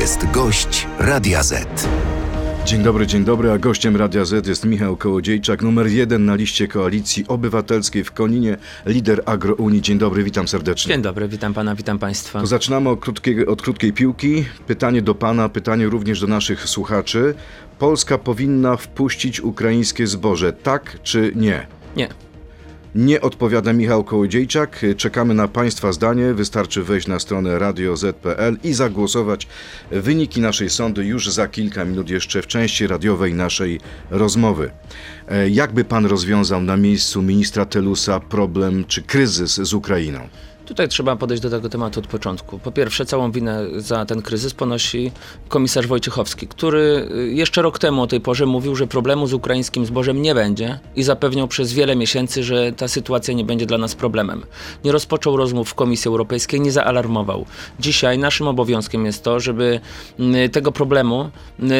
jest gość Radia Z. Dzień dobry, dzień dobry, a gościem Radia Z jest Michał Kołodziejczak, numer jeden na liście Koalicji Obywatelskiej w Koninie, lider Agrounii. Dzień dobry, witam serdecznie. Dzień dobry, witam pana, witam państwa. To zaczynamy od krótkiej, od krótkiej piłki. Pytanie do pana, pytanie również do naszych słuchaczy. Polska powinna wpuścić ukraińskie zboże, tak czy nie? Nie. Nie odpowiada Michał Kołodziejczak. Czekamy na Państwa zdanie. Wystarczy wejść na stronę radioz.pl i zagłosować. Wyniki naszej sądy już za kilka minut jeszcze w części radiowej naszej rozmowy. E, Jakby Pan rozwiązał na miejscu ministra Telusa problem czy kryzys z Ukrainą? Tutaj trzeba podejść do tego tematu od początku. Po pierwsze, całą winę za ten kryzys ponosi komisarz Wojciechowski, który y, jeszcze rok temu o tej porze mówił, że problemu z ukraińskim zbożem nie będzie i zapewniał przez wiele miesięcy, że ta sytuacja nie będzie dla nas problemem. Nie rozpoczął rozmów w Komisji Europejskiej, nie zaalarmował. Dzisiaj naszym obowiązkiem jest to, żeby y, tego problemu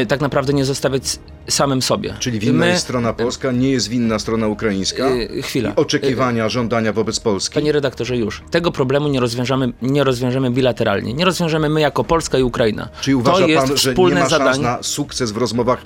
y, tak naprawdę nie zostawiać samym sobie. Czyli winna My- jest strona polska, nie jest winna strona ukraińska? Y, chwila. I oczekiwania, żądania wobec Polski? Panie redaktorze, już. Tego problemu nie rozwiążemy, nie rozwiążemy bilateralnie. Nie rozwiążemy my jako Polska i Ukraina. Czyli uważa to jest pan, że nie ma szans zadanie. na sukces w rozmowach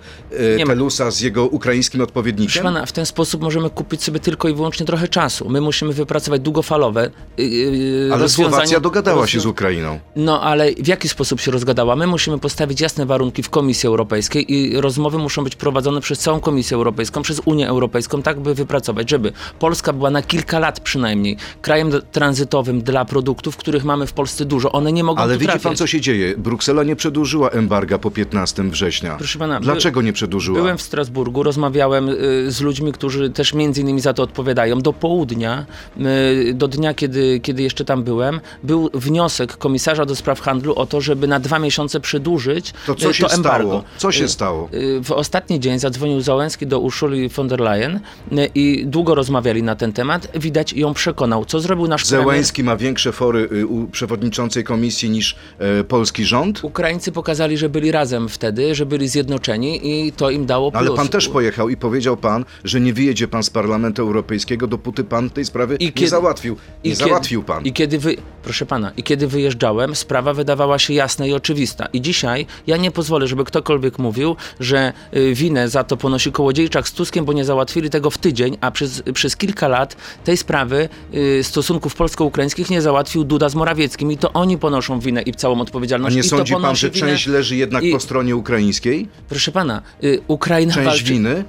Nie ma. Telusa z jego ukraińskim Proszę odpowiednikiem? pana, w ten sposób możemy kupić sobie tylko i wyłącznie trochę czasu. My musimy wypracować długofalowe yy, yy, Ale. Słowacja dogadała się z Ukrainą. No ale w jaki sposób się rozgadała? My musimy postawić jasne warunki w Komisji Europejskiej i rozmowy muszą być prowadzone przez całą Komisję Europejską, przez Unię Europejską, tak by wypracować, żeby Polska była na kilka lat przynajmniej krajem tranzytowym dla produktów, których mamy w Polsce dużo. One nie mogą Ale widzi trafiać. pan, co się dzieje? Bruksela nie przedłużyła embarga po 15 września. Proszę pana, by- Dlaczego nie przedłużyła? Byłem w Strasburgu, rozmawiałem y, z ludźmi, którzy też między innymi za to odpowiadają. Do południa, y, do dnia, kiedy, kiedy jeszcze tam byłem, był wniosek komisarza do spraw handlu o to, żeby na dwa miesiące przedłużyć To co y, się to embargo. stało? Co się Y, stało? y, W ostatni dzień zadzwonił Załęski do Ursuli von der Leyen y, i długo rozmawiali na ten temat. Widać ją przekonał. Co zrobił nasz premier? Zełęński ma większe fory y, u przewodniczącej komisji niż e, polski rząd? Ukraińcy pokazali, że byli razem wtedy, że byli zjednoczeni i to im dało plus. Ale pan też pojechał i powiedział pan, że nie wyjedzie pan z Parlamentu Europejskiego, dopóty pan tej sprawy I nie kiedy- załatwił. Nie I załatwił pan. I kiedy wy, proszę pana, i kiedy wyjeżdżałem, sprawa wydawała się jasna i oczywista. I dzisiaj ja nie pozwolę, żeby ktokolwiek mówił, że y, winę za to ponosi Kołodziejczak z Tuskiem, bo nie załatwili tego w tydzień, a przez, przez kilka lat tej sprawy y, stosunków polsko-ukraińskich nie załatwił Duda z Morawieckim i to oni ponoszą winę i całą A odpowiedzialność. nie I sądzi pan, że winę- część leży jednak i- po stronie ukraińskiej? Proszę pana, y, Ukraina Część walczy... winy?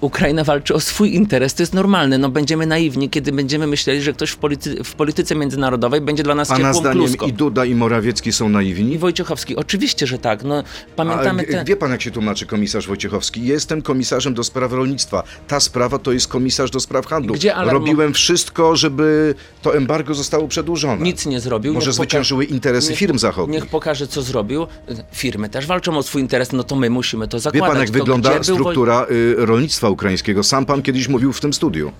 Ukraina walczy o swój interes, to jest normalne. No będziemy naiwni, kiedy będziemy myśleli, że ktoś w, polity, w polityce międzynarodowej będzie dla nas Pana ciepłą zdaniem kluską. i Duda i Morawiecki są naiwni? I Wojciechowski, oczywiście, że tak. No, A pamiętamy wie- te... wie pan, jak się tłumaczy komisarz Wojciechowski? Jestem komisarzem do spraw rolnictwa. Ta sprawa to jest komisarz do spraw handlu. Gdzie alarmo- Robiłem wszystko, żeby to embargo zostało przedłużone. Nic nie zrobił. Może Niech poka- zwyciężyły interesy niech- firm zachodnich. Niech pokaże, co zrobił. Firmy też walczą o swój interes, no to my musimy to Wie zakładać. pan, jak To wygląda był Woj- struktura y, rolnictwa ukraińskiego? Sam pan kiedyś mówił w tym studiu.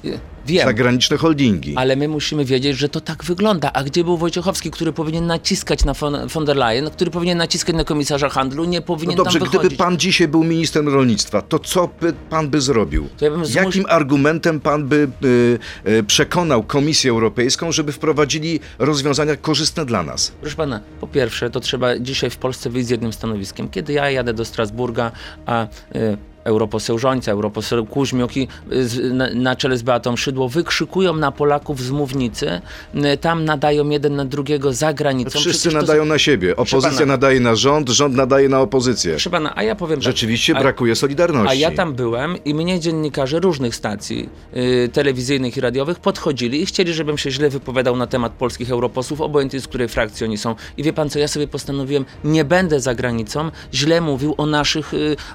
Wiem. Zagraniczne holdingi. Ale my musimy wiedzieć, że to tak wygląda. A gdzie był Wojciechowski, który powinien naciskać na von, von der Leyen, który powinien naciskać na komisarza handlu, nie No powinien dobrze, tam gdyby wychodzić. pan dzisiaj był ministrem rolnictwa, to co by pan by zrobił? Ja Jakim argumentem pan by y, y, przekonał Komisję Europejską, żeby wprowadzili rozwiązania korzystne dla nas? Proszę pana, po pierwsze, to trzeba dzisiaj w Polsce wyjść z jednym stanowiskiem. Kiedy ja jadę do Strasburga, a y, europoseł Żońca, europoseł Kuźmiuk i y, na, na czele z Beatą Szydło wykrzykują na Polaków z mównicy, y, tam nadają jeden na drugiego za granicą. Wszyscy Przecież to- nadają na siebie. Opozycja pana- nadaje na rząd, rząd nadaje na opozycję. Proszę pana, a ja powiem tak, Rzeczywiście a, brakuje solidarności. A ja tam byłem i mnie dziennikarze różnych stacji y, telewizyjnych i radiowych podchodzili i chcieli, żebym się źle wypowiadał na temat polskich europosłów, obojętnie z której frakcji oni są. I wie pan co, ja sobie postanowiłem, nie będę za granicą źle mówił o naszych,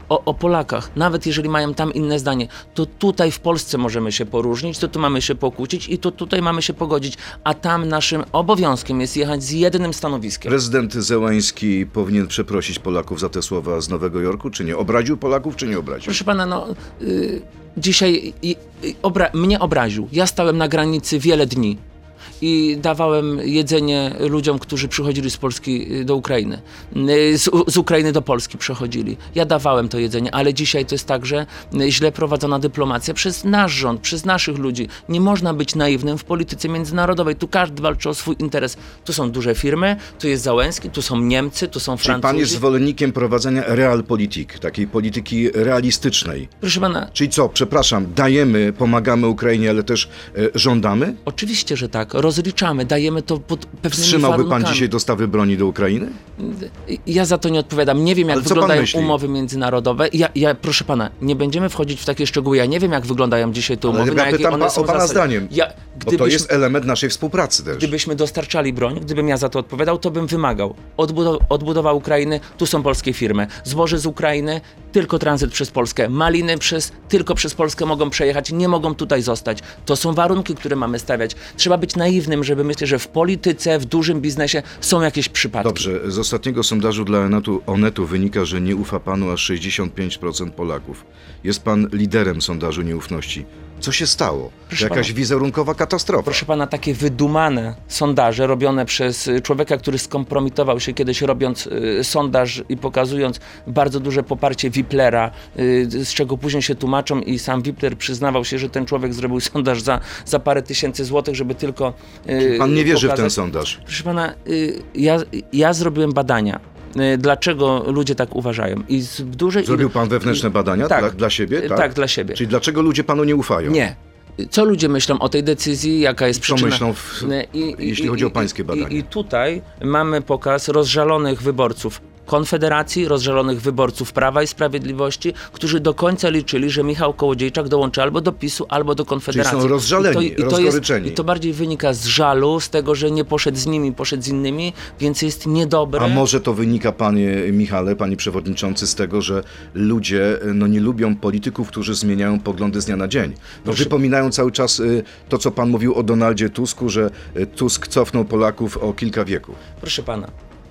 o, o Polakach. Nawet jeżeli mają tam inne zdanie, to tutaj w Polsce możemy się poróżnić, to tu mamy się pokłócić i to tutaj mamy się pogodzić. A tam naszym obowiązkiem jest jechać z jednym stanowiskiem. Prezydent Zełański powinien przeprosić Polaków za te słowa z Nowego Jorku, czy nie? Obraził Polaków, czy nie obraził? Proszę pana, no y, dzisiaj i, i, obra mnie obraził. Ja stałem na granicy wiele dni. I dawałem jedzenie ludziom, którzy przychodzili z Polski y, do Ukrainy. Y, Z, z Ukrainy do Polski przychodzili. Ja dawałem to jedzenie, ale dzisiaj to jest także y, źle prowadzona dyplomacja przez nasz rząd, przez naszych ludzi. Nie można być naiwnym w polityce międzynarodowej. Tu każdy walczy o swój interes. Tu są duże firmy, tu jest Załęski, tu są Niemcy, tu są Czyli Francuzi. pan jest zwolennikiem prowadzenia realpolitik, takiej polityki realistycznej. Proszę pana, Czyli co, przepraszam, dajemy, pomagamy Ukrainie, ale też e, żądamy? oczywiście, że tak. Rozliczamy, dajemy to pod pewnymi Wstrzymałby pan warunkami. dzisiaj dostawy broni do Ukrainy? Ja za to nie odpowiadam. Nie wiem, jak Ale pan wyglądają umowy międzynarodowe. Ja, ja, proszę pana, nie będziemy wchodzić w takie szczegóły. Ja nie wiem, jak wyglądają dzisiaj te Ale umowy, ja na jakie pytam one pa- o pana zdaniem. Ja, Bo to gdybyśmy, jest element naszej współpracy też. gdybyśmy dostarczali broń, gdybym ja za to odpowiadał, to bym wymagał. Odbudow- odbudowa Ukrainy, tu są polskie firmy. Zboże z Ukrainy, tylko tranzyt przez Polskę. Maliny przez, tylko przez Polskę mogą przejechać, nie mogą tutaj zostać. To są warunki, które mamy stawiać. Trzeba być naiwnym, żeby myśleć, że w polityce, w dużym biznesie są jakieś przypadki. Dobrze, z ostatniego sondażu dla Onetu, Onetu wynika, że nie ufa panu aż 65% Polaków. Jest pan liderem sondażu nieufności. Co się stało? Proszę Jakaś pana. wizerunkowa katastrofa. Proszę pana, takie wydumane sondaże robione przez y, człowieka, który skompromitował się kiedyś robiąc y, sondaż i pokazując bardzo duże poparcie Wiplera, y, z czego później się tłumaczą i sam Wipler przyznawał się, że ten człowiek zrobił sondaż za, za parę tysięcy złotych, żeby tylko y, Pan nie wierzy w ten pokazać- sondaż. Proszę pana, y, ja, ja zrobiłem badania. Y, Dlaczego ludzie tak uważają? I z dużej Zrobił pan wewnętrzne badania tak, dla, dla siebie? y, Tak? tak, dla siebie. Czyli dlaczego ludzie panu nie ufają? Nie. Co ludzie myślą o tej decyzji, jaka jest Co przyczyna? myślą w- I, jeśli chodzi o pańskie i, badania? I, I tutaj mamy pokaz rozżalonych wyborców Konfederacji, rozżalonych wyborców Prawa i Sprawiedliwości, którzy do końca liczyli, że Michał Kołodziejczak dołączy albo do PiSu, albo do Konfederacji. są rozżaleni, I to, i to, jest, I to bardziej wynika z żalu, z tego, że nie poszedł z nimi, poszedł z innymi, więc jest niedobre. A może to wynika, panie Michale, panie przewodniczący, z tego, że ludzie no, nie lubią polityków, którzy zmieniają poglądy z dnia na dzień. No, wypominają cały czas y, to, co pan mówił o Donaldzie Tusku, że y, Tusk cofnął Polaków o kilka wieków. Proszę pana,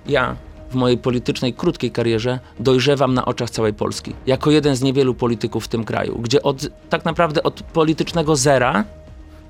ja w mojej politycznej, krótkiej karierze dojrzewam na oczach całej Polski. Jako jeden z niewielu polityków w tym kraju, gdzie od, tak naprawdę od politycznego zera,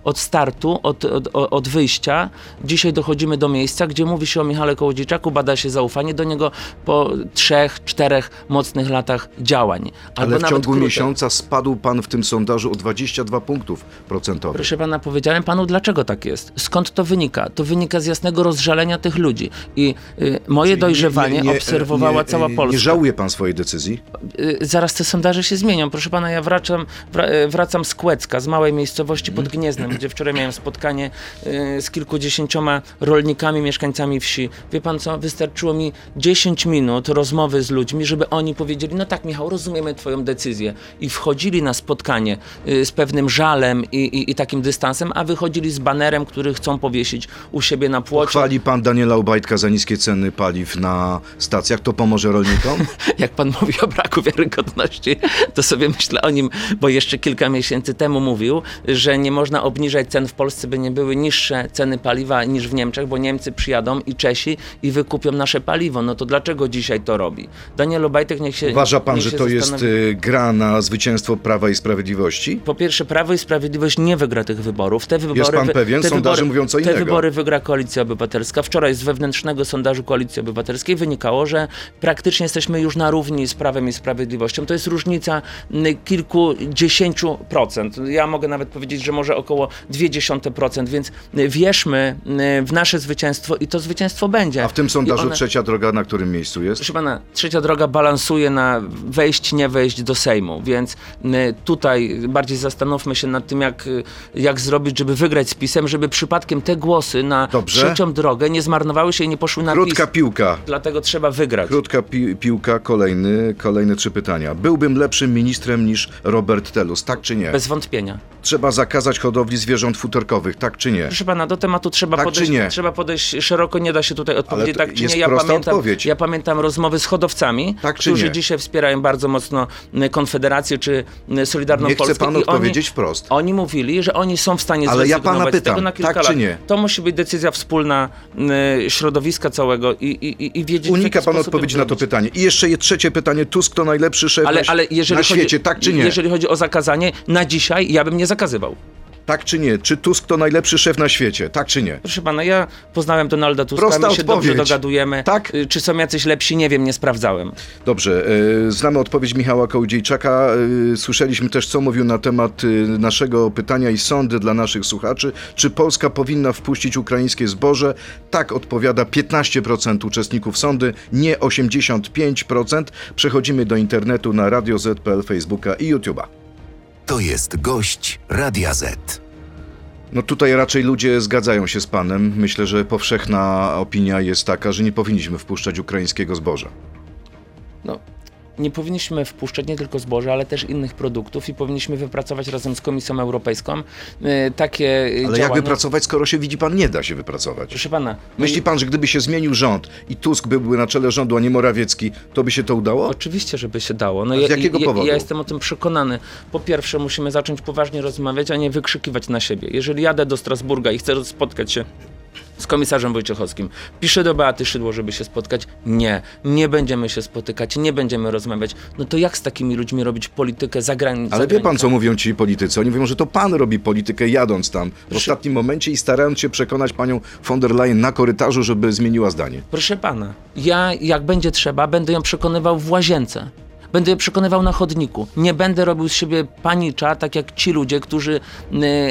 od startu, od, od, od wyjścia, dzisiaj dochodzimy do miejsca, gdzie mówi się o Michale Kołodziejczaku, bada się zaufanie do niego po trzech, czterech mocnych latach działań. Ale w ciągu krócej. miesiąca spadł pan w tym sondażu o 22 punktów procentowych. Proszę pana, powiedziałem panu, dlaczego tak jest. Skąd to wynika? To wynika z jasnego rozżalenia tych ludzi. I y, moje Czyli dojrzewanie nie- nie- obserwowała nie- cała Polska. Nie żałuje pan swojej decyzji? Y, zaraz te sondaże się zmienią. Proszę pana, ja wracam, wra, y, wracam z Kłecka, z małej miejscowości pod Gniezdem, gdzie wczoraj miałem spotkanie y, z kilkudziesięcioma rolnikami, mieszkańcami wsi. Wie pan co, wystarczyło mi 10 minut rozmowy z ludźmi, żeby oni powiedzieli, no tak Michał, rozumiemy twoją decyzję. I wchodzili na spotkanie y, z pewnym żalem i, i, i takim dystansem, a wychodzili z banerem, który chcą powiesić u siebie na płocie. Chwali pan Daniela Obajtka za niskie ceny paliw na stacjach. To pomoże rolnikom? jak pan mówi o braku wiarygodności, to sobie myślę o nim, bo jeszcze kilka miesięcy temu mówił, że nie można obniżać cen w Polsce, by nie były niższe ceny paliwa niż w Niemczech, bo Niemcy przyjadą i Czesi i wykupią nasze paliwo. No to dlaczego dzisiaj to robi? Daniel Obajtek niech się Uważa pan, że to jest zastanowi. y, gra na zwycięstwo Prawa i Sprawiedliwości? Po pierwsze, Prawo i Sprawiedliwość nie wygra tych wyborów. Te wybory pan wy- pewien? Te Sondaże wybory, mówią co Te innego. wybory wygra Koalicja Obywatelska. Wczoraj z wewnętrznego sondażu Koalicji Obywatelskiej wynikało, że praktycznie jesteśmy już na równi z Prawem i Sprawiedliwością. To jest różnica mm, kilkudziesięciu procent. Ja mogę nawet powiedzieć, że może około dwie dziesiąte procent, więc y, wierzmy y, w nasze zwycięstwo i to zwycięstwo będzie. A w tym sondażu one- trzecia droga na którym miejscu jest? Proszę pana, trzecia droga balansuje na wejść, nie wejść do Sejmu, więc y, tutaj bardziej zastanówmy się nad tym, jak, jak zrobić, żeby wygrać z PiSem, żeby przypadkiem te głosy na Dobrze. trzecią drogę nie zmarnowały się i nie poszły na Krótka PiS. piłka. Dlatego trzeba wygrać. Krótka pi piłka, kolejny, kolejne trzy pytania. Byłbym lepszym ministrem niż Robert Telus, tak czy nie? Bez wątpienia. Trzeba zakazać hodowli zwierząt futerkowych, tak czy nie? Proszę pana, do tematu trzeba, Tak czy podejść, nie? trzeba podejść szeroko, nie da się tutaj odpowiedzieć tak czy nie. Ja prosta pamiętam, odpowiedź. ja pamiętam rozmowy z hodowcami, Tak czy którzy nie? dzisiaj wspierają bardzo mocno Konfederację czy Solidarną Nie chce Polskę. pan i odpowiedzieć oni, wprost. Oni mówili, że oni są w stanie Ale ja pana pytam, tego na kilka tak czy lat. nie? To musi być decyzja wspólna y, środowiska całego i, i, i wiedzieć Unika pan odpowiedzi na to pytanie. I jeszcze je trzecie pytanie. Tusk to najlepszy szef Ale, na, ale na chodzi, świecie, tak czy nie? Jeżeli chodzi o zakazanie, na dzisiaj ja bym nie zakazywał. Tak czy nie? Czy Tusk to najlepszy szef na świecie? Tak czy nie? Proszę pana, ja poznałem Donalda Tuska, Prosta my się odpowiedź. dobrze dogadujemy. Tak? Y, Czy są jacyś lepsi, nie wiem, nie sprawdzałem. Dobrze, e, znamy odpowiedź Michała Kołodziejczaka. E, Słyszeliśmy też, co mówił na temat naszego pytania i sądy dla naszych słuchaczy. Czy Polska powinna wpuścić ukraińskie zboże? Tak odpowiada 15% uczestników sądy, nie 85%. Przechodzimy do internetu na Radio ZPL, Facebooka i YouTube'a. To jest gość Radia Z. No tutaj raczej ludzie zgadzają się z panem. Myślę, że powszechna opinia jest taka, że nie powinniśmy wpuszczać ukraińskiego zboża. No, nie powinniśmy wpuszczać nie tylko zboża, ale też innych produktów i powinniśmy wypracować razem z Komisją Europejską y, takie y, Ale jak działania. wypracować, skoro się widzi pan, nie da się wypracować? Proszę pana, Myśli pan, że gdyby się zmienił rząd i Tusk byłby na czele rządu, a nie Morawiecki, to by się to udało? Oczywiście, żeby się dało. No z jakiego ja, powodu? Ja jestem o tym przekonany. Po pierwsze, musimy zacząć poważnie rozmawiać, a nie wykrzykiwać na siebie. Jeżeli jadę do Strasburga i chcę spotkać się z komisarzem Wojciechowskim, piszę do Beaty Szydło, żeby się spotkać. Nie, nie będziemy się spotykać, nie będziemy rozmawiać. No to jak z takimi ludźmi robić politykę za granicą? Ale wie pan, co mówią ci politycy? Oni mówią, że to pan robi politykę jadąc tam w ostatnim momencie i starając się przekonać panią von der Leyen na korytarzu, żeby zmieniła zdanie. Proszę pana, ja jak będzie trzeba, będę ją przekonywał w łazience. Będę ją przekonywał na chodniku. Nie będę robił z siebie panicza, tak jak ci ludzie, którzy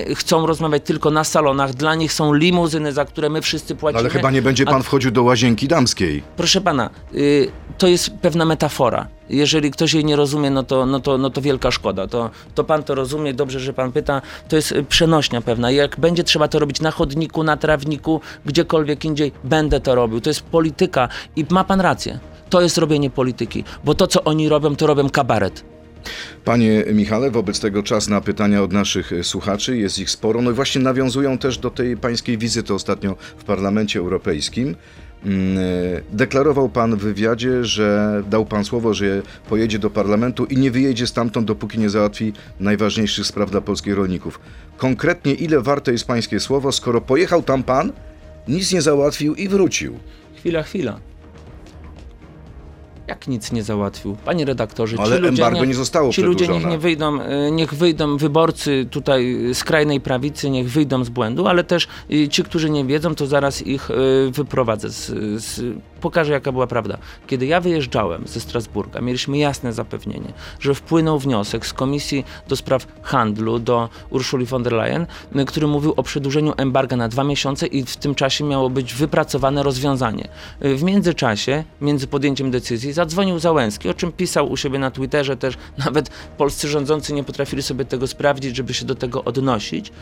y, chcą rozmawiać tylko na salonach. Dla nich są limuzyny, za które my wszyscy No płacimy. ale chyba nie będzie A- pan wchodził do łazienki damskiej. Proszę pana, y, to jest pewna metafora. Jeżeli ktoś jej nie rozumie, no to, no to, no to wielka szkoda. To, to pan to rozumie, dobrze, że pan pyta. To jest y, przenośnia pewna. Jak będzie trzeba to robić na chodniku, na trawniku, gdziekolwiek indziej, będę to robił. To jest polityka i ma pan rację. To jest robienie polityki, bo to, co oni robią, to robią kabaret. Panie Michale, wobec tego czas na pytania od naszych e, słuchaczy, jest ich sporo. No i właśnie nawiązują też do tej pańskiej wizyty ostatnio w Parlamencie Europejskim. Mm, e, Deklarował pan w wywiadzie, że dał pan słowo, że pojedzie do parlamentu i nie wyjedzie stamtąd, dopóki nie załatwi najważniejszych spraw dla polskich rolników. Konkretnie ile warte jest pańskie słowo, skoro pojechał tam pan, nic nie załatwił i wrócił? Chwila, chwila. Jak nic nie załatwił? Panie redaktorze, Ale ci ludzie embargo niech, nie zostało Ci ludzie niech nie wyjdą, e, niech wyjdą wyborcy tutaj z krajnej prawicy, niech wyjdą z błędu, ale też e, ci, którzy nie wiedzą, to zaraz ich e, wyprowadzę. Z, z, pokażę, jaka była prawda. Kiedy ja wyjeżdżałem ze Strasburga, mieliśmy jasne zapewnienie, że wpłynął wniosek z Komisji do Spraw Handlu do Urszuli von der Leyen, który mówił o przedłużeniu embarga na dwa miesiące i w tym czasie miało być wypracowane rozwiązanie. W międzyczasie, między podjęciem decyzji, zadzwonił Załęski, o czym pisał u siebie na Twitterze też. Nawet polscy rządzący nie potrafili sobie tego sprawdzić, żeby się do tego odnosić.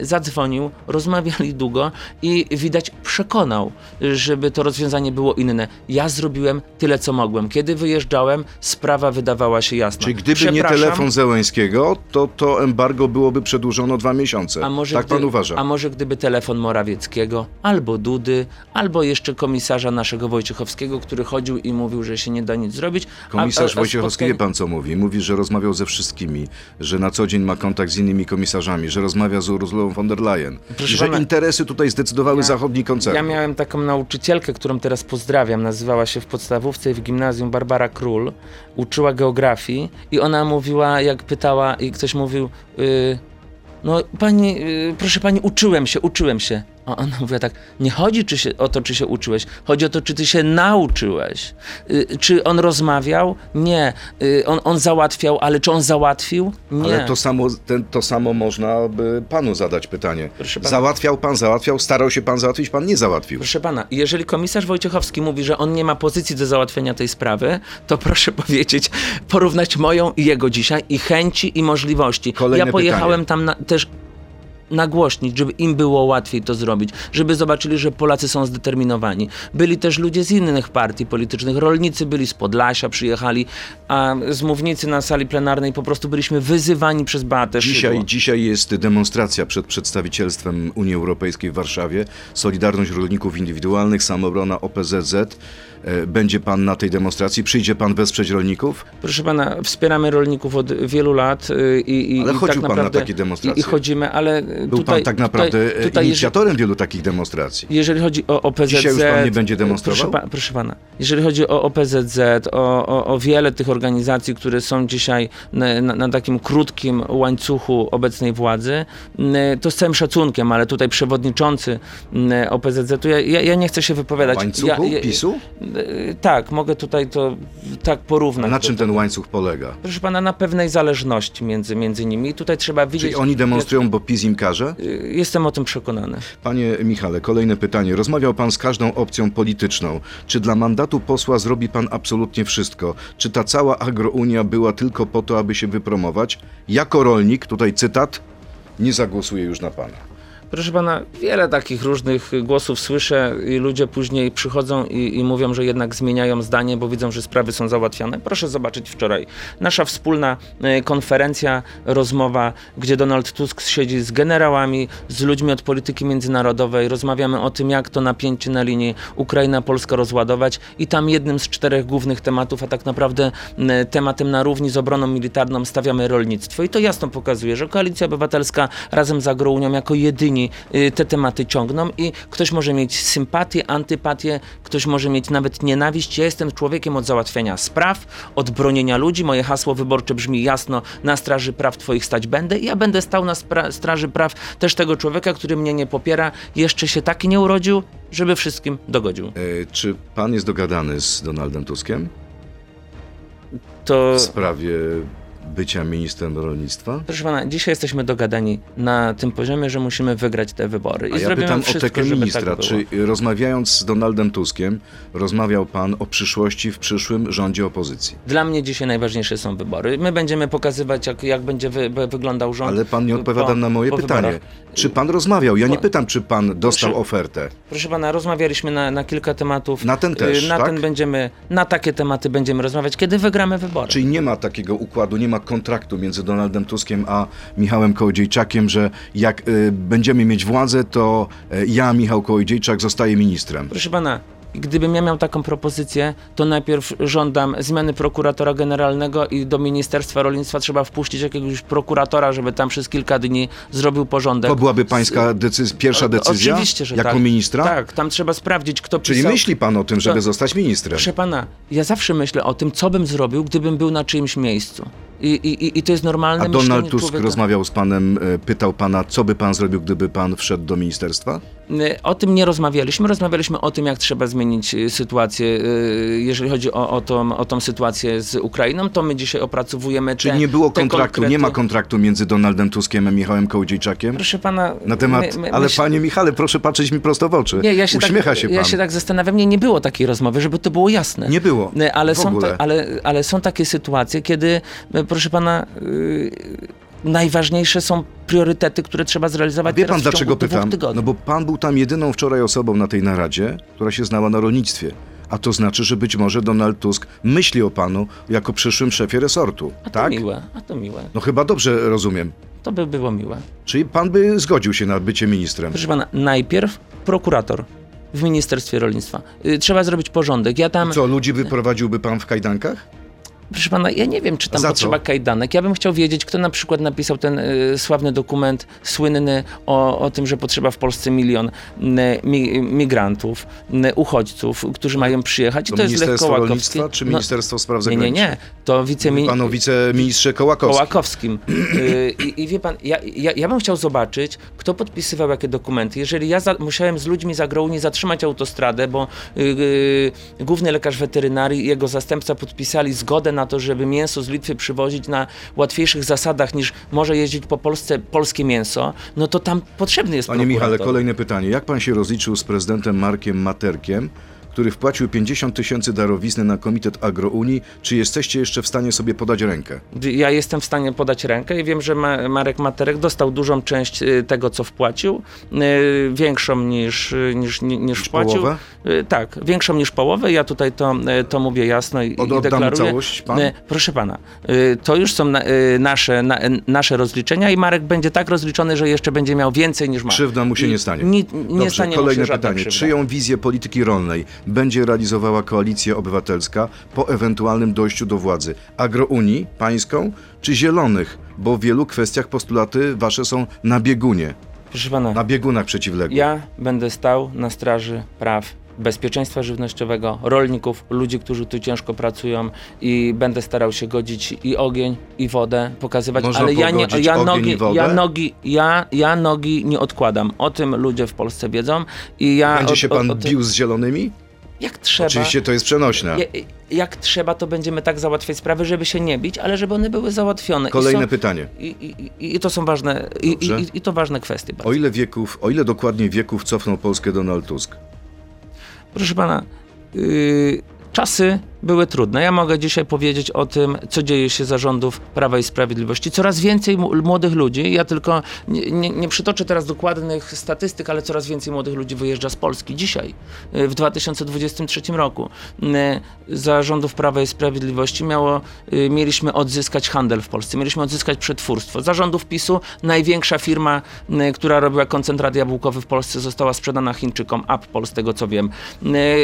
Zadzwonił, rozmawiali długo i widać przekonał, żeby to rozwiązanie było inne. Ja zrobiłem tyle, co mogłem. Kiedy wyjeżdżałem, sprawa wydawała się jasna. Czyli gdyby nie telefon Zełęskiego, to to embargo byłoby przedłużone o dwa miesiące. A może tak gdy, pan uważa? A może gdyby telefon Morawieckiego, albo Dudy, albo jeszcze komisarza naszego Wojciechowskiego, który chodził i mówił, że się nie da nic zrobić. a- Komisarz a- a Wojciechowski, wie spotkań- pan co mówi? Mówi, że rozmawiał ze wszystkimi, że na co dzień ma kontakt z innymi komisarzami, że rozmawia z Ursulą von der Leyen. Proszę że pana, interesy tutaj zdecydowały ja- zachodni koncern. Ja miałem taką nauczycielkę, którą teraz pozdrawiam, nazywała się w podstawówce i w gimnazjum Barbara Król, uczyła geografii i ona mówiła, jak pytała i ktoś mówił, y, no pani, y, proszę pani, uczyłem się, uczyłem się. A ona mówiła tak, nie chodzi czy się, o to, czy się uczyłeś, chodzi o to, czy ty się nauczyłeś. Y, czy on rozmawiał? Nie. Y, on, on załatwiał, ale czy on załatwił? Nie. Ale to samo, ten, to samo można by panu zadać pytanie. Załatwiał pan, załatwiał, starał się pan załatwić, pan nie załatwił. Proszę pana, jeżeli komisarz Wojciechowski mówi, że on nie ma pozycji do załatwienia tej sprawy, to proszę powiedzieć, porównać moją i jego dzisiaj i chęci i możliwości. Kolejne ja pojechałem tam na, też nagłośnić, żeby im było łatwiej to zrobić, żeby zobaczyli, że Polacy są zdeterminowani. Byli też ludzie z innych partii politycznych, rolnicy byli z Podlasia, przyjechali, a z mównicy na sali plenarnej po prostu byliśmy wyzywani przez Beatę. Dzisiaj, dzisiaj jest demonstracja przed przedstawicielstwem Unii Europejskiej w Warszawie. Solidarność Rolników Indywidualnych, Samobrona OPZZ. E, będzie pan na tej demonstracji? Przyjdzie pan wesprzeć rolników? Proszę pana, wspieramy rolników od wielu lat y, i, i Ale i chodził tak pan na naprawdę, takie demonstracje. I, I chodzimy, ale Był tutaj, pan tak naprawdę tutaj, e, tutaj, jeżeli, inicjatorem wielu takich demonstracji. jeżeli chodzi o OPZZ... Dzisiaj już pan nie będzie demonstrował? Proszę, pa, proszę pana, jeżeli chodzi o OPZZ, o, o, o wiele tych organizacji, które są dzisiaj na, na, na takim krótkim łańcuchu obecnej władzy, to z całym szacunkiem, ale tutaj przewodniczący OPZZ-u, ja, ja ja nie chcę się wypowiadać. Łańcuchu ja, ja, PiSu? Y, Tak, mogę tutaj to tak porównać. Na czym ten łańcuch polega? Proszę pana, na pewnej zależności między, między nimi. Tutaj trzeba widzieć. Czyli oni demonstrują, bo PiS im każe? Y, Jestem o tym przekonany. Panie Michale, kolejne pytanie. Rozmawiał pan z każdą opcją polityczną. Czy dla mandatu posła zrobi pan absolutnie wszystko? Czy ta cała agrounia była tylko po to, aby się wypromować? Jako rolnik, tutaj cytat, nie zagłosuję już na pana. Proszę pana, wiele takich różnych głosów słyszę i ludzie później przychodzą i, i mówią, że jednak zmieniają zdanie, bo widzą, że sprawy są załatwiane. Proszę zobaczyć wczoraj. Nasza wspólna e, konferencja, rozmowa, gdzie Donald Tusk siedzi z generałami, z ludźmi od polityki międzynarodowej. Rozmawiamy o tym, jak to napięcie na linii Ukraina-Polska rozładować i tam jednym z czterech głównych tematów, a tak naprawdę tematem na równi z obroną militarną stawiamy rolnictwo. I to jasno pokazuje, że Koalicja Obywatelska razem z Agrounią jako jedyni y, te tematy ciągną i ktoś może mieć sympatię, antypatię, ktoś może mieć nawet nienawiść. Ja jestem człowiekiem od załatwiania spraw, od bronienia ludzi. Moje hasło wyborcze brzmi jasno, na straży praw twoich stać będę i ja będę stał na straży praw też tego człowieka, który mnie nie popiera. Jeszcze się taki nie urodził, żeby wszystkim dogodził. E, czy pan jest dogadany z Donaldem Tuskiem To... w sprawie bycia ministrem rolnictwa? Proszę pana, dzisiaj jesteśmy dogadani na tym poziomie, że musimy wygrać te wybory. I A ja pytam o wszystko, tekę żeby ministra. tak czy rozmawiając z Donaldem Tuskiem, rozmawiał pan o przyszłości w przyszłym rządzie opozycji? Dla mnie dzisiaj najważniejsze są wybory. My będziemy pokazywać, jak, jak będzie wy, wy, wyglądał rząd. Ale pan nie odpowiada po- na moje pytanie. wyborach. Czy pan rozmawiał? Ja nie pytam, czy pan dostał Proszę- ofertę. Proszę pana, rozmawialiśmy na, na kilka tematów. Na ten też, Y, Na tak? ten będziemy, na takie tematy będziemy rozmawiać, kiedy wygramy wybory. Czyli nie ma takiego układu, nie ma kontraktu między Donaldem Tuskiem a Michałem Kołodziejczakiem, że jak y, będziemy mieć władzę, to y, ja, Michał Kołodziejczak, zostaję ministrem. Proszę pana, gdybym ja miał taką propozycję, to najpierw żądam zmiany prokuratora generalnego i do Ministerstwa Rolnictwa trzeba wpuścić jakiegoś prokuratora, żeby tam przez kilka dni zrobił porządek. To byłaby pańska decyz- pierwsza decyzja Oczywiście, że jako tak. ministra? Tak, tam trzeba sprawdzić, kto Czyli pisał. myśli pan o tym, żeby To- zostać ministrem? Proszę pana, ja zawsze myślę o tym, co bym zrobił, gdybym był na czyimś miejscu. I, i, i- to jest normalne A Donald Tusk człowieka. rozmawiał z panem, y, pytał pana, co by pan zrobił, gdyby pan wszedł do ministerstwa? Y, O tym nie rozmawialiśmy. Rozmawialiśmy o tym, jak trzeba zmienić y, sytuację, y, jeżeli chodzi o, o, tą, o tą sytuację z Ukrainą. To my dzisiaj opracowujemy Czyli te, nie było kontraktu, konkrety. nie ma kontraktu między Donaldem Tuskiem a Michałem Kołodziejczakiem? Proszę pana... Na temat, my- my- ale myśl- panie Michale, proszę patrzeć mi prosto w oczy. Nie, ja się Uśmiecha tak, się pan. Ja się tak zastanawiam. Nie, nie było takiej rozmowy, żeby to było jasne. Nie było, Ale, w są, ogóle. ta, ale, ale są takie sytuacje, kiedy, proszę pana, yy, najważniejsze są priorytety, które trzeba zrealizować Wie teraz pan dlaczego pytam? No bo pan był tam jedyną wczoraj osobą na tej naradzie, która się znała na rolnictwie. A to znaczy, że być może Donald Tusk myśli o panu jako przyszłym szefie resortu. A to tak? miłe, a to miłe. No chyba dobrze rozumiem. To by było miłe. Czyli pan by zgodził się na bycie ministrem. Proszę pana, najpierw prokurator w Ministerstwie Rolnictwa. Y, Trzeba zrobić porządek. Ja tam, Co, ludzi wyprowadziłby pan w kajdankach? Proszę pana, ja nie wiem, czy tam Za co? potrzeba kajdanek. Ja bym chciał wiedzieć, kto na przykład napisał ten y, sławny dokument, słynny o, o tym, że potrzeba w Polsce milion mi, migrantów, uchodźców, którzy mają przyjechać. I To, to jest Lech Kołakowski. Czy No, Ministerstwo Spraw nie, nie, Zagranicznych? nie. To wiceminister... Panu wiceministrze Kołakowski. Kołakowskim. Y, I, I wie pan, ja, ja, ja bym chciał zobaczyć, kto podpisywał jakie dokumenty. Jeżeli ja za, musiałem z ludźmi z Agrouni zatrzymać autostradę, bo y, y, główny lekarz weterynarii i jego zastępca podpisali zgodę na to, żeby mięso z Litwy przywozić na łatwiejszych zasadach niż może jeździć po Polsce polskie mięso, no to tam potrzebny jest Panie Michale, kolejne pytanie. Jak pan się rozliczył z prezydentem Markiem Materkiem, który wpłacił 50 tysięcy darowizny na Komitet Agrounii? Czy jesteście jeszcze w stanie sobie podać rękę? Ja jestem w stanie podać rękę i wiem, że Ma- Marek Materek dostał dużą część y, tego, co wpłacił, y, większą niż, y, niż, ni- niż wpłacił. połowę? Y, Tak, większą niż połowę. Ja tutaj to, y, to mówię jasno i, Od- i deklaruję. całość, pan? Y, Proszę pana, to już są na, nasze, na, nasze rozliczenia i Marek będzie tak rozliczony, że jeszcze będzie miał więcej niż ma. Krzywda mu się nie stanie. Nie, nie Dobrze, stanie kolejne pytanie. krzywda. Czyją wizję polityki rolnej będzie realizowała Koalicja Obywatelska po ewentualnym dojściu do władzy? Agrounii pańską czy zielonych? Bo w wielu kwestiach postulaty wasze są na biegunie, Proszę pana, na biegunach przeciwległych. ja będę stał na straży praw bezpieczeństwa żywnościowego, rolników, ludzi, którzy tu ciężko pracują i będę starał się godzić i ogień, i wodę, pokazywać, Można ale ja nie, ja nogi, i ja nogi, ja, ja nogi nie odkładam. O tym ludzie w Polsce wiedzą i ja Będzie o- się o- pan o tym- bił z zielonymi? jak trzeba. Oczywiście to jest przenośne. Ja- Jak trzeba, to będziemy tak załatwiać sprawy, żeby się nie bić, ale żeby one były załatwione. I Kolejne są- pytanie. I, i, i, I to są ważne, i, i, i to ważne kwestie. Bardzo. O ile wieków, o ile dokładnie wieków cofnął Polskę Donald Tusk? Proszę pana, yy, czasy były trudne. Ja mogę dzisiaj powiedzieć o tym, co dzieje się za rządów Prawa i Sprawiedliwości. Coraz więcej młodych ludzi, ja tylko nie, nie, nie przytoczę teraz dokładnych statystyk, ale coraz więcej młodych ludzi wyjeżdża z Polski dzisiaj, yy, w 2023 roku. Yy, Za rządów Prawa i Sprawiedliwości miało, yy, mieliśmy odzyskać handel w Polsce, mieliśmy odzyskać przetwórstwo. Za rządów PiSu największa firma, która robiła koncentrat jabłkowy w Polsce, została sprzedana Chińczykom, Appol, z tego co wiem.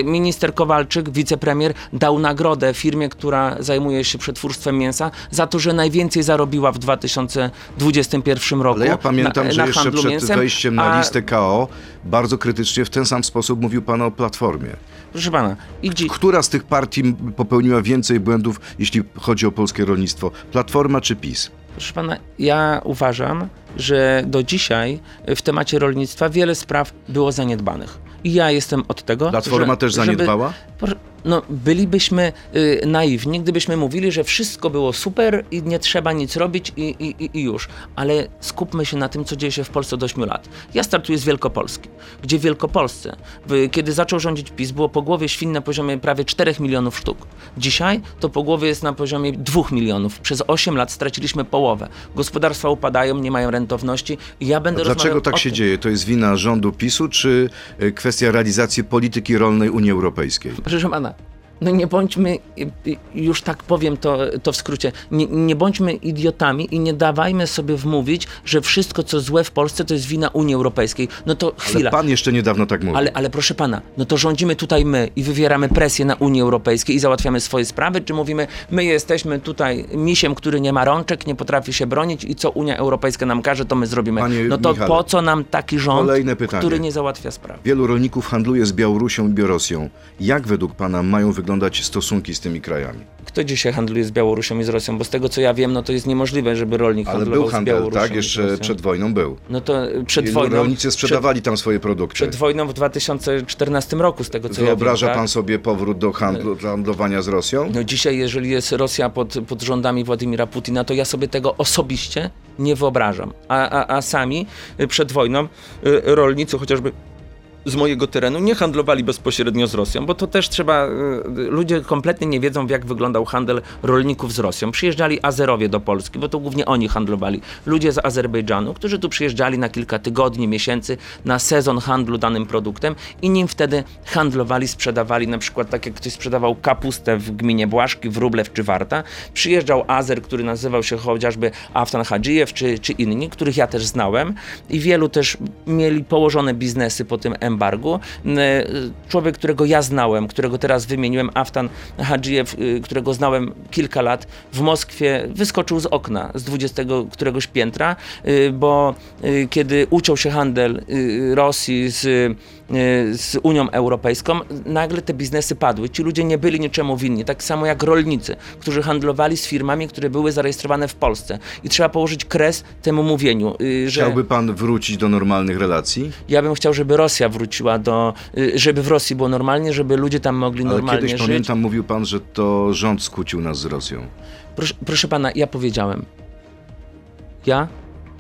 Minister Kowalczyk, wicepremier, dał nagrodę firmie, która zajmuje się przetwórstwem mięsa, za to, że najwięcej zarobiła w 2021 roku. Ale ja pamiętam, na, że na jeszcze przed mięsem, wejściem na a- listę KO bardzo krytycznie w ten sam sposób mówił pan o Platformie. Proszę pana, i dzi- Która z tych partii popełniła więcej błędów, jeśli chodzi o polskie rolnictwo? Platforma czy PiS? Proszę pana, ja uważam, że do dzisiaj w temacie rolnictwa wiele spraw było zaniedbanych. I ja jestem od tego. Platforma że, też żeby- zaniedbała? Proszę- No, bylibyśmy y, naiwni, gdybyśmy mówili, że wszystko było super i nie trzeba nic robić i, i, i- już. Ale skupmy się na tym, co dzieje się w Polsce od 8 lat. Ja startuję z Wielkopolski, gdzie w Wielkopolsce, w, kiedy zaczął rządzić PiS, było po głowie świn na poziomie prawie 4 milionów sztuk. Dzisiaj to po głowie jest na poziomie 2 milionów. Przez 8 lat straciliśmy połowę. Gospodarstwa upadają, nie mają rentowności i ja będę dlaczego tak się tym. dzieje? To jest wina rządu PiSu, czy y, kwestia realizacji polityki rolnej Unii Europejskiej? Proszę pana, no nie bądźmy, już tak powiem to, to w skrócie, nie, nie bądźmy idiotami i nie dawajmy sobie wmówić, że wszystko co złe w Polsce to jest wina Unii Europejskiej. No to Ale chwila. pan jeszcze niedawno tak mówił. Ale, ale proszę pana, no to rządzimy tutaj my i wywieramy presję na Unię Europejską i załatwiamy swoje sprawy, czy mówimy, my jesteśmy tutaj misiem, który nie ma rączek, nie potrafi się bronić i co Unia Europejska nam każe, to my zrobimy. Panie no to Michale, po co nam taki rząd, który nie załatwia spraw? Wielu rolników handluje z Białorusią i Biorosją. Jak według pana mają wyglądać stosunki z tymi krajami? Kto dzisiaj handluje z Białorusią i z Rosją? Bo z tego co ja wiem, no to jest niemożliwe, żeby rolnik Ale handlował był z handel, Białorusią tak? z Jeszcze Rosją. przed wojną był. No to y, przed I wojną. rolnicy sprzedawali tam swoje produkty. Przed, przed wojną w 2014 roku, z tego co Wyobraża ja wiem. pan tak? sobie powrót do handlu, handlowania z Rosją? No dzisiaj, jeżeli jest Rosja pod, pod rządami Władimira Putina, to ja sobie tego osobiście nie wyobrażam. A, a, a sami y, przed wojną y, rolnicy chociażby z mojego terenu nie handlowali bezpośrednio z Rosją, bo to też trzeba. y, Ludzie kompletnie nie wiedzą, jak wyglądał handel rolników z Rosją. Przyjeżdżali Azerowie do Polski, bo to głównie oni handlowali. Ludzie z Azerbejdżanu, którzy tu przyjeżdżali na kilka tygodni, miesięcy na sezon handlu danym produktem i nim wtedy handlowali, sprzedawali. Na przykład, tak jak ktoś sprzedawał kapustę w gminie Błaszki, Wróblew czy Warta, przyjeżdżał Azer, który nazywał się chociażby Aftan Hadżijew czy, czy inni, których ja też znałem i wielu też mieli położone biznesy po tym embargu. E, Człowiek, którego ja znałem, którego teraz wymieniłem, Aftan Hadżijew, y, którego znałem kilka lat, w Moskwie wyskoczył z okna z 20 któregoś piętra, y, bo y, kiedy uciął się handel Rosji z, z Unią Europejską, nagle te biznesy padły. Ci ludzie nie byli niczemu winni, tak samo jak rolnicy, którzy handlowali z firmami, które były zarejestrowane w Polsce. I trzeba położyć kres temu mówieniu, y, że... Chciałby pan wrócić do normalnych relacji? Ja bym chciał, żeby Rosja wróciła do, y, żeby w Rosji było normalnie, żeby ludzie tam mogli Ale normalnie kiedyś żyć. pamiętam, mówił pan, że to rząd skłócił nas z Rosją. Proszę, proszę pana, ja powiedziałem. Ja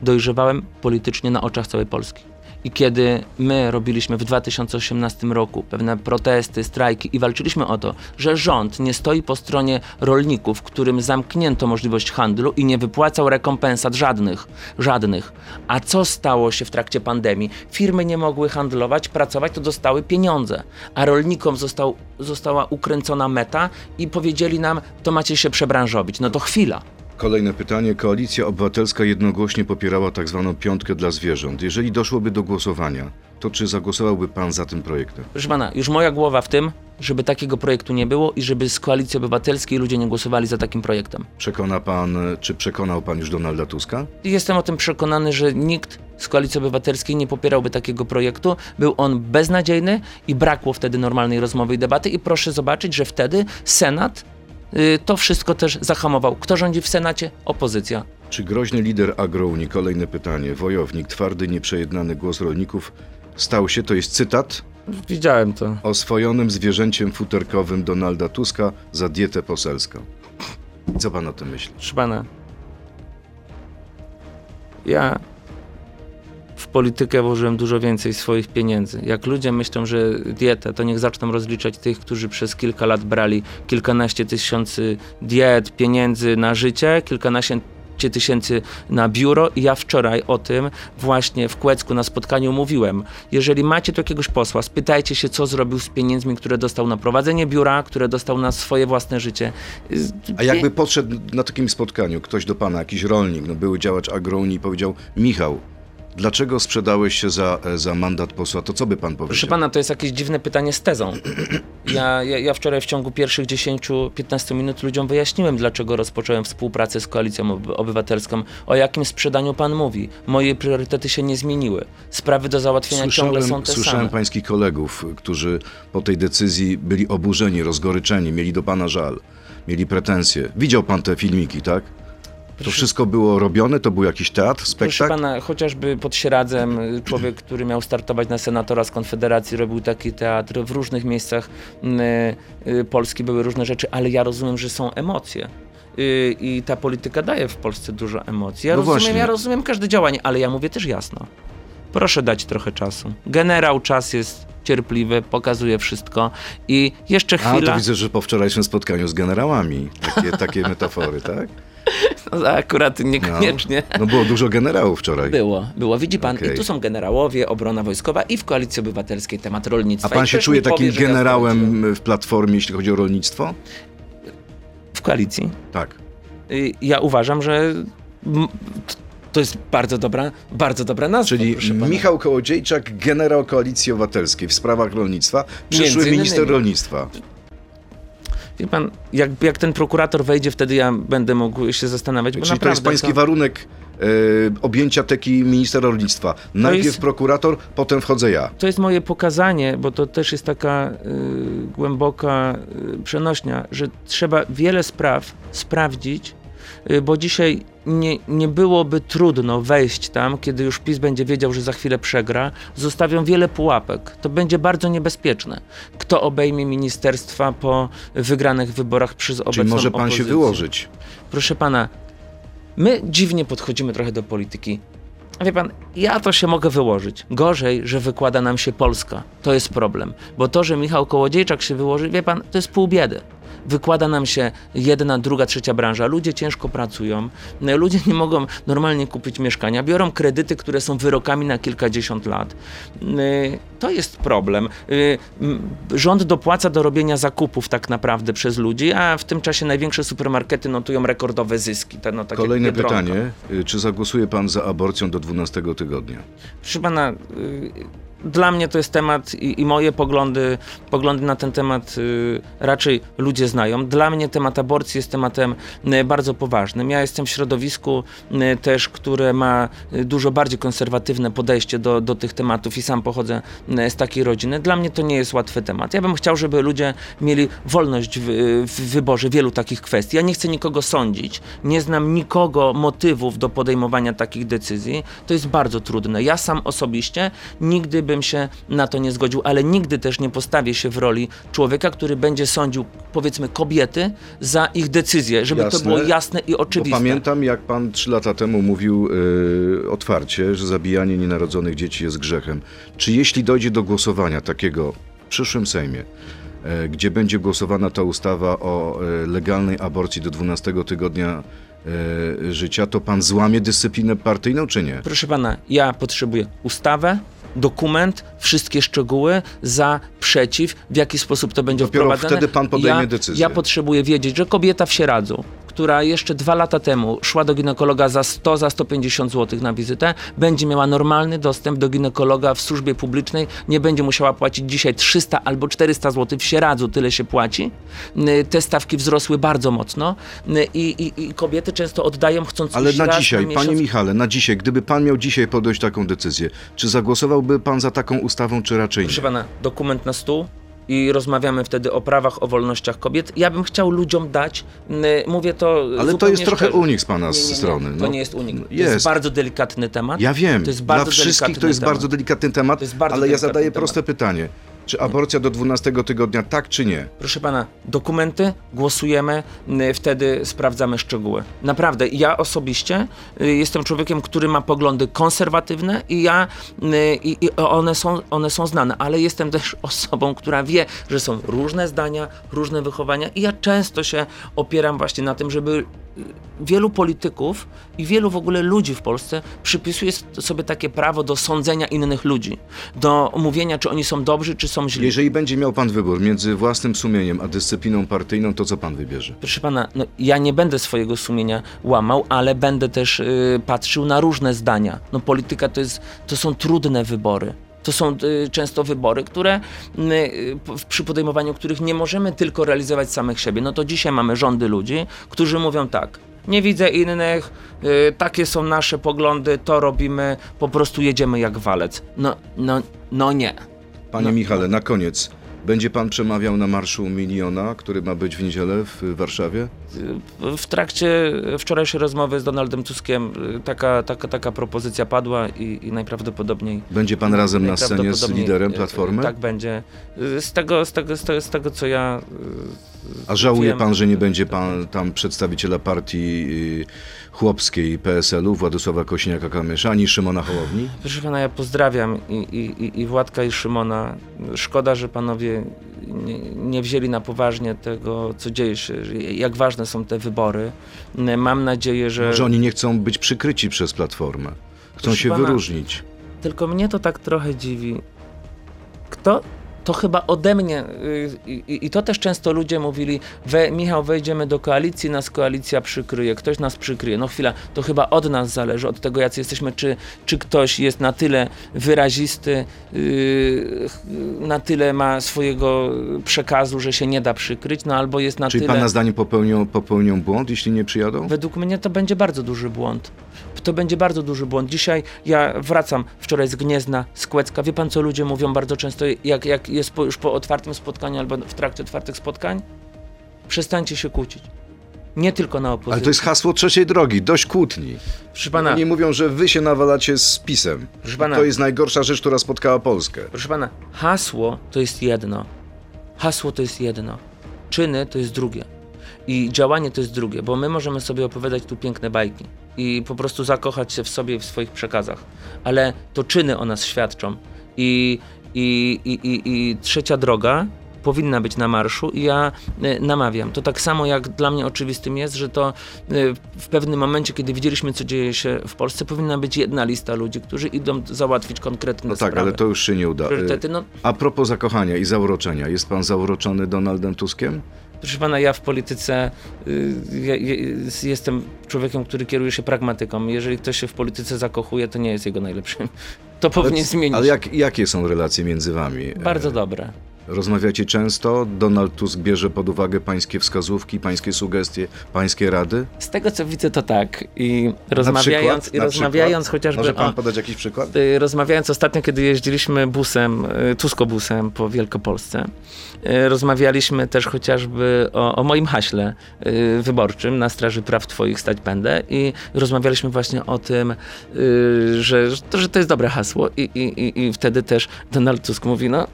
dojrzewałem politycznie na oczach całej Polski. I kiedy my robiliśmy w 2018 roku pewne protesty, strajki i walczyliśmy o to, że rząd nie stoi po stronie rolników, którym zamknięto możliwość handlu i nie wypłacał rekompensat żadnych, żadnych. A co stało się w trakcie pandemii? Firmy nie mogły handlować, pracować, to dostały pieniądze, a rolnikom został, została ukręcona meta i powiedzieli nam, to macie się przebranżowić. No to chwila. Kolejne pytanie. Koalicja Obywatelska jednogłośnie popierała tak zwaną piątkę dla zwierząt. Jeżeli doszłoby do głosowania, to czy zagłosowałby pan za tym projektem? Proszę pana, już moja głowa w tym, żeby takiego projektu nie było i żeby z Koalicji Obywatelskiej ludzie nie głosowali za takim projektem. Przekona pan, czy przekonał pan już Donalda Tuska? Jestem o tym przekonany, że nikt z Koalicji Obywatelskiej nie popierałby takiego projektu. Był on beznadziejny i brakło wtedy normalnej rozmowy i debaty i proszę zobaczyć, że wtedy Senat to wszystko też zahamował. Kto rządzi w Senacie? Opozycja. Czy groźny lider agrounii, kolejne pytanie, wojownik, twardy, nieprzejednany głos rolników, stał się, to jest cytat, Widziałem to. oswojonym zwierzęciem futerkowym Donalda Tuska za dietę poselską? Co pan o tym myśli? Proszę pana, ja w politykę włożyłem dużo więcej swoich pieniędzy. Jak ludzie myślą, że dietę, to niech zaczną rozliczać tych, którzy przez kilka lat brali kilkanaście tysięcy diet, pieniędzy na życie, kilkanaście tysięcy na biuro i ja wczoraj o tym właśnie w Kłecku na spotkaniu mówiłem. Jeżeli macie tu jakiegoś posła, spytajcie się, co zrobił z pieniędzmi, które dostał na prowadzenie biura, które dostał na swoje własne życie. A jakby podszedł na takim spotkaniu ktoś do pana, jakiś rolnik, no były działacz agrounii i powiedział, Michał, dlaczego sprzedałeś się za, za mandat posła, to co by pan powiedział? Proszę pana, to jest jakieś dziwne pytanie z tezą. Ja, ja, ja wczoraj w ciągu pierwszych 10-15 minut ludziom wyjaśniłem, dlaczego rozpocząłem współpracę z Koalicją Ob- Obywatelską. O jakim sprzedaniu pan mówi? Moje priorytety się nie zmieniły. Sprawy do załatwienia ciągle są te słyszałem same. pańskich kolegów, którzy po tej decyzji byli oburzeni, rozgoryczeni, mieli do pana żal, mieli pretensje. Widział pan te filmiki, tak? To wszystko było robione? To był jakiś teatr, Proszę spektakl? pana, chociażby pod Sieradzem y, człowiek, który miał startować na senatora z Konfederacji, robił taki teatr. W różnych miejscach y, y, Polski były różne rzeczy, ale ja rozumiem, że są emocje. I ta polityka daje w Polsce dużo emocji. Ja No rozumiem, właśnie. ja rozumiem każde działanie, ale ja mówię też jasno. Proszę dać trochę czasu. Generał czas jest cierpliwy, pokazuje wszystko i jeszcze A, chwila. to widzę, że po wczorajszym spotkaniu z generałami. Takie, takie metafory, tak? No, akurat niekoniecznie. No było dużo generałów wczoraj. Było, było. Widzi pan, Okej. i tu są generałowie, obrona wojskowa i w Koalicji Obywatelskiej temat rolnictwa. A pan I się czuje mi powie, takim że ja generałem w Platformie, jeśli chodzi o rolnictwo? W koalicji. Tak. Y, Ja uważam, że to jest bardzo dobra, bardzo dobra nazwa. Czyli. Michał Kołodziejczak, generał Koalicji Obywatelskiej w sprawach rolnictwa, przyszły minister rolnictwa. Wie pan, jak, jak ten prokurator wejdzie, wtedy ja będę mógł się zastanawiać, bo Czyli to jest pański warunek e, objęcia teki ministra rolnictwa. Najpierw jest- prokurator, potem wchodzę ja. To jest moje pokazanie, bo to też jest taka y, głęboka y, przenośnia, że trzeba wiele spraw sprawdzić, y, bo dzisiaj nie, nie byłoby trudno wejść tam, kiedy już PiS będzie wiedział, że za chwilę przegra. Zostawią wiele pułapek. To będzie bardzo niebezpieczne. Kto obejmie ministerstwa po wygranych wyborach przez obecną Czyli może pan się opozycję? wyłożyć. Proszę pana, my dziwnie podchodzimy trochę do polityki. Wie pan, ja to się mogę wyłożyć. Gorzej, że wykłada nam się Polska. To jest problem. Bo to, że Michał Kołodziejczak się wyłoży, wie pan, to jest pół biedy. Wykłada nam się jedna, druga, trzecia branża. Ludzie ciężko pracują. Ludzie nie mogą normalnie kupić mieszkania. Biorą kredyty, które są wyrokami na kilkadziesiąt lat. Yy, To jest problem. M, Rząd dopłaca do robienia zakupów tak naprawdę przez ludzi, a w tym czasie największe supermarkety notują rekordowe zyski. No, Kolejne pytanie. Y, Czy zagłosuje pan za aborcją do 12 tygodnia? Proszę pana, y, dla mnie to jest temat i, i moje poglądy, poglądy na ten temat y, raczej ludzie znają. Dla mnie temat aborcji jest tematem y, bardzo poważnym. Ja jestem w środowisku y, też, które ma y, dużo bardziej konserwatywne podejście do, do tych tematów i sam pochodzę y, z takiej rodziny. Dla mnie to nie jest łatwy temat. Ja bym chciał, żeby ludzie mieli wolność w, w wyborze wielu takich kwestii. Ja nie chcę nikogo sądzić. Nie znam nikogo motywów do podejmowania takich decyzji. To jest bardzo trudne. Ja sam osobiście nigdy bym bym się na to nie zgodził, ale nigdy też nie postawię się w roli człowieka, który będzie sądził, powiedzmy, kobiety za ich decyzje, żeby Jasne, to było jasne i oczywiste. pamiętam, jak pan trzy lata temu mówił y, otwarcie, że zabijanie nienarodzonych dzieci jest grzechem. Czy jeśli dojdzie do głosowania takiego w przyszłym Sejmie, e, gdzie będzie głosowana ta ustawa o e, legalnej aborcji do 12 tygodnia życia, to pan złamie dyscyplinę partyjną, czy nie? Proszę pana, ja potrzebuję ustawę, dokument, wszystkie szczegóły, za, przeciw, w jaki sposób to będzie Dopiero wtedy pan podejmie ja, decyzję. Ja potrzebuję wiedzieć, że kobieta w Sieradzu, która jeszcze dwa lata temu szła do ginekologa za 100, za 150 zł na wizytę, będzie miała normalny dostęp do ginekologa w służbie publicznej, nie będzie musiała płacić dzisiaj 300 albo 400 zł w Sieradzu, tyle się płaci. Y, Te stawki wzrosły bardzo mocno y, i, i, i kobiety często oddają chcąc Ale na dzisiaj, miesiąc. panie Michale, na dzisiaj, gdyby pan miał dzisiaj podjąć taką decyzję, czy zagłosowałby pan za taką ustawą, czy raczej nie? Proszę pana, dokument na stół i rozmawiamy wtedy o prawach, o wolnościach kobiet. Ja bym chciał ludziom dać, mówię to Ale to jest trochę szczerze. unik z pana Nie, nie, nie, strony. To no. nie jest unik. To Jest. jest bardzo delikatny temat. Ja wiem, To jest dla bardzo wszystkich delikatny to jest temat. bardzo delikatny temat, To jest bardzo ale ja delikatny zadaję temat. proste pytanie. Czy aborcja do 12 tygodnia tak, czy nie? Proszę pana, dokumenty, głosujemy, wtedy sprawdzamy szczegóły. Naprawdę, ja osobiście y, jestem człowiekiem, który ma poglądy konserwatywne i ja, i, i one, są, one są znane, ale jestem też osobą, która wie, że są różne zdania, różne wychowania i ja często się opieram właśnie na tym, żeby wielu polityków i wielu w ogóle ludzi w Polsce przypisuje sobie takie prawo do sądzenia innych ludzi, do mówienia, czy oni są dobrzy, czy są źli. Jeżeli będzie miał pan wybór między własnym sumieniem a dyscypliną partyjną, to co pan wybierze? Proszę pana, no, ja nie będę swojego sumienia łamał, ale będę też y, patrzył na różne zdania. No, polityka to, jest, to są trudne wybory. To są y, często wybory, które y, przy podejmowaniu których nie możemy tylko realizować samych siebie. No to dzisiaj mamy rządy ludzi, którzy mówią tak. Nie widzę innych, y, takie są nasze poglądy, to robimy, po prostu jedziemy jak walec. No, no, no nie. Panie No. Michale, na koniec. Będzie pan przemawiał na Marszu Miliona, który ma być w niedzielę w Warszawie? W trakcie wczorajszej rozmowy z Donaldem Tuskiem y, taka, taka, taka propozycja padła i, i najprawdopodobniej. Będzie pan razem na scenie z liderem y, Platformy? Tak będzie. Y, Z tego, z tego, z tego, z tego co ja. A żałuje wiem- pan, że nie będzie pan tam przedstawiciela partii chłopskiej PSL-u, Władysława Kośniaka-Kamysza, ani Szymona Hołowni? Proszę pana, ja pozdrawiam i, i- i Władka, i Szymona. Szkoda, że panowie nie, wzięli na poważnie tego, co dzieje się, że jak ważne są te wybory. Y, Mam nadzieję, że. Może oni nie chcą być przykryci przez Platformę. Chcą Proszę się pana, wyróżnić. Tylko mnie to tak trochę dziwi. Kto? To chyba ode mnie, y, i, i to też często ludzie mówili, we, Michał, wejdziemy do koalicji, nas koalicja przykryje, ktoś nas przykryje. No chwila, to chyba od nas zależy, od tego, jacy jesteśmy, czy, czy ktoś jest na tyle wyrazisty, yy, na tyle ma swojego przekazu, że się nie da przykryć, no albo jest na Czyli tyle... pana zdaniem popełnią, popełnią błąd, jeśli nie przyjadą? Według mnie to będzie bardzo duży błąd. To będzie bardzo duży błąd. Dzisiaj ja wracam wczoraj z Gniezna, z Kłecka. Wie pan, co ludzie mówią bardzo często, jak, jak jest po, już po otwartym spotkaniu albo w trakcie otwartych spotkań? Przestańcie się kłócić. Nie tylko na opozycji. Ale to jest hasło trzeciej drogi, dość kłótni. Proszę pana, Oni mówią, że wy się nawalacie z PiSem. Proszę pana. To jest najgorsza rzecz, która spotkała Polskę. proszę pana, hasło to jest jedno. Hasło to jest jedno. Czyny to jest drugie. I działanie to jest drugie, bo my możemy sobie opowiadać tu piękne bajki i po prostu zakochać się w sobie i w swoich przekazach, ale to czyny o nas świadczą. I, i, i, i, i trzecia droga powinna być na marszu i ja y, namawiam. To tak samo jak dla mnie oczywistym jest, że to y, w pewnym momencie, kiedy widzieliśmy, co dzieje się w Polsce, powinna być jedna lista ludzi, którzy idą załatwić konkretne No tak, sprawy. ale to już się nie uda. Priorytety, no A propos zakochania i zauroczenia, jest pan zauroczony Donaldem Tuskiem? Proszę pana, ja w polityce y, ja, ja, jestem człowiekiem, który kieruje się pragmatyką. Jeżeli ktoś się w polityce zakochuje, to nie jest jego najlepszym. To powinien zmienić. Ale jak, jakie są relacje między wami? Bardzo E, dobre. Rozmawiacie często? Donald Tusk bierze pod uwagę pańskie wskazówki, pańskie sugestie, pańskie rady? Z tego co widzę to tak. I rozmawiając, przykład? i rozmawiając chociażby Może pan o, podać jakiś przykład? Y, Rozmawiając ostatnio, kiedy jeździliśmy busem, y, Tuskobusem po Wielkopolsce, y, rozmawialiśmy też chociażby o, o moim haśle y, wyborczym na Straży Praw Twoich stać będę i rozmawialiśmy właśnie o tym, y, że, że to- jest dobre hasło i, i, i, wtedy też Donald Tusk mówi, no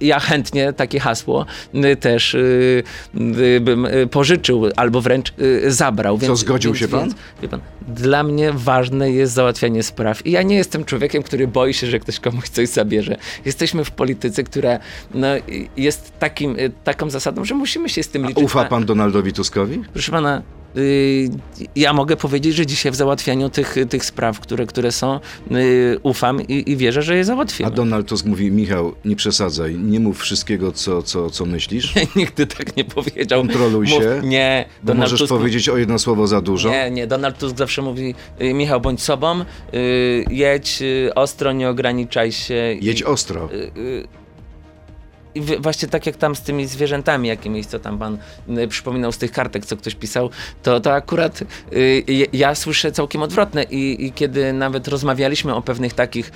ja chętnie takie hasło też bym pożyczył albo wręcz zabrał. Co, zgodził się pan? Wie pan, dla mnie ważne jest załatwianie spraw. I ja nie jestem człowiekiem, który boi się, że ktoś komuś coś zabierze. Jesteśmy w polityce, która no, jest takim, y, taką zasadą, że musimy się z tym liczyć. Ufa A- pan Donaldowi Tuskowi? Proszę pana, y, ja mogę powiedzieć, że dzisiaj w załatwianiu tych, tych spraw, które, które są, y, ufam i, i wierzę, że je A załatwimy. Donald Tusk mówi, Michał, nie przesadzaj, nie mów wszystkiego, co, co, co myślisz, Nigdy tak nie powiedział. Kontroluj Mów- się, Nie, Donald możesz Tusk powiedzieć o jedno słowo za dużo. Nie, nie, Donald Tusk zawsze mówi, Michał, bądź sobą, jedź ostro, nie ograniczaj się. Jedź ostro. I właśnie tak jak tam z tymi zwierzętami jakimiś, co tam pan przypominał z tych kartek, co ktoś pisał, to, to akurat y, ja słyszę całkiem odwrotne I, i kiedy nawet rozmawialiśmy o pewnych takich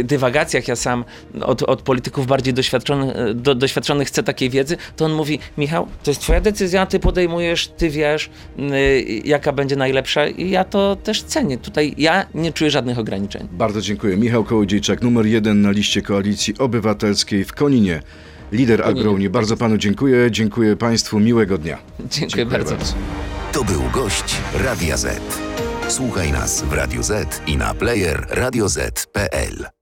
y, dywagacjach, ja sam od, od polityków bardziej doświadczonych, do, doświadczonych chcę takiej wiedzy, to on mówi, Michał, to jest twoja decyzja, ty podejmujesz, ty wiesz, y, jaka będzie najlepsza i ja to też cenię. Tutaj ja nie czuję żadnych ograniczeń. Bardzo dziękuję. Michał Kołodziejczak, numer jeden na liście Koalicji Obywatelskiej w Koninie. Lider. Agrounii. Bardzo panu dziękuję. Dziękuję państwu. Miłego dnia. Dziękuję, bardzo. To był gość Radia Z. Słuchaj nas w Radio Z i na player radioz.pl.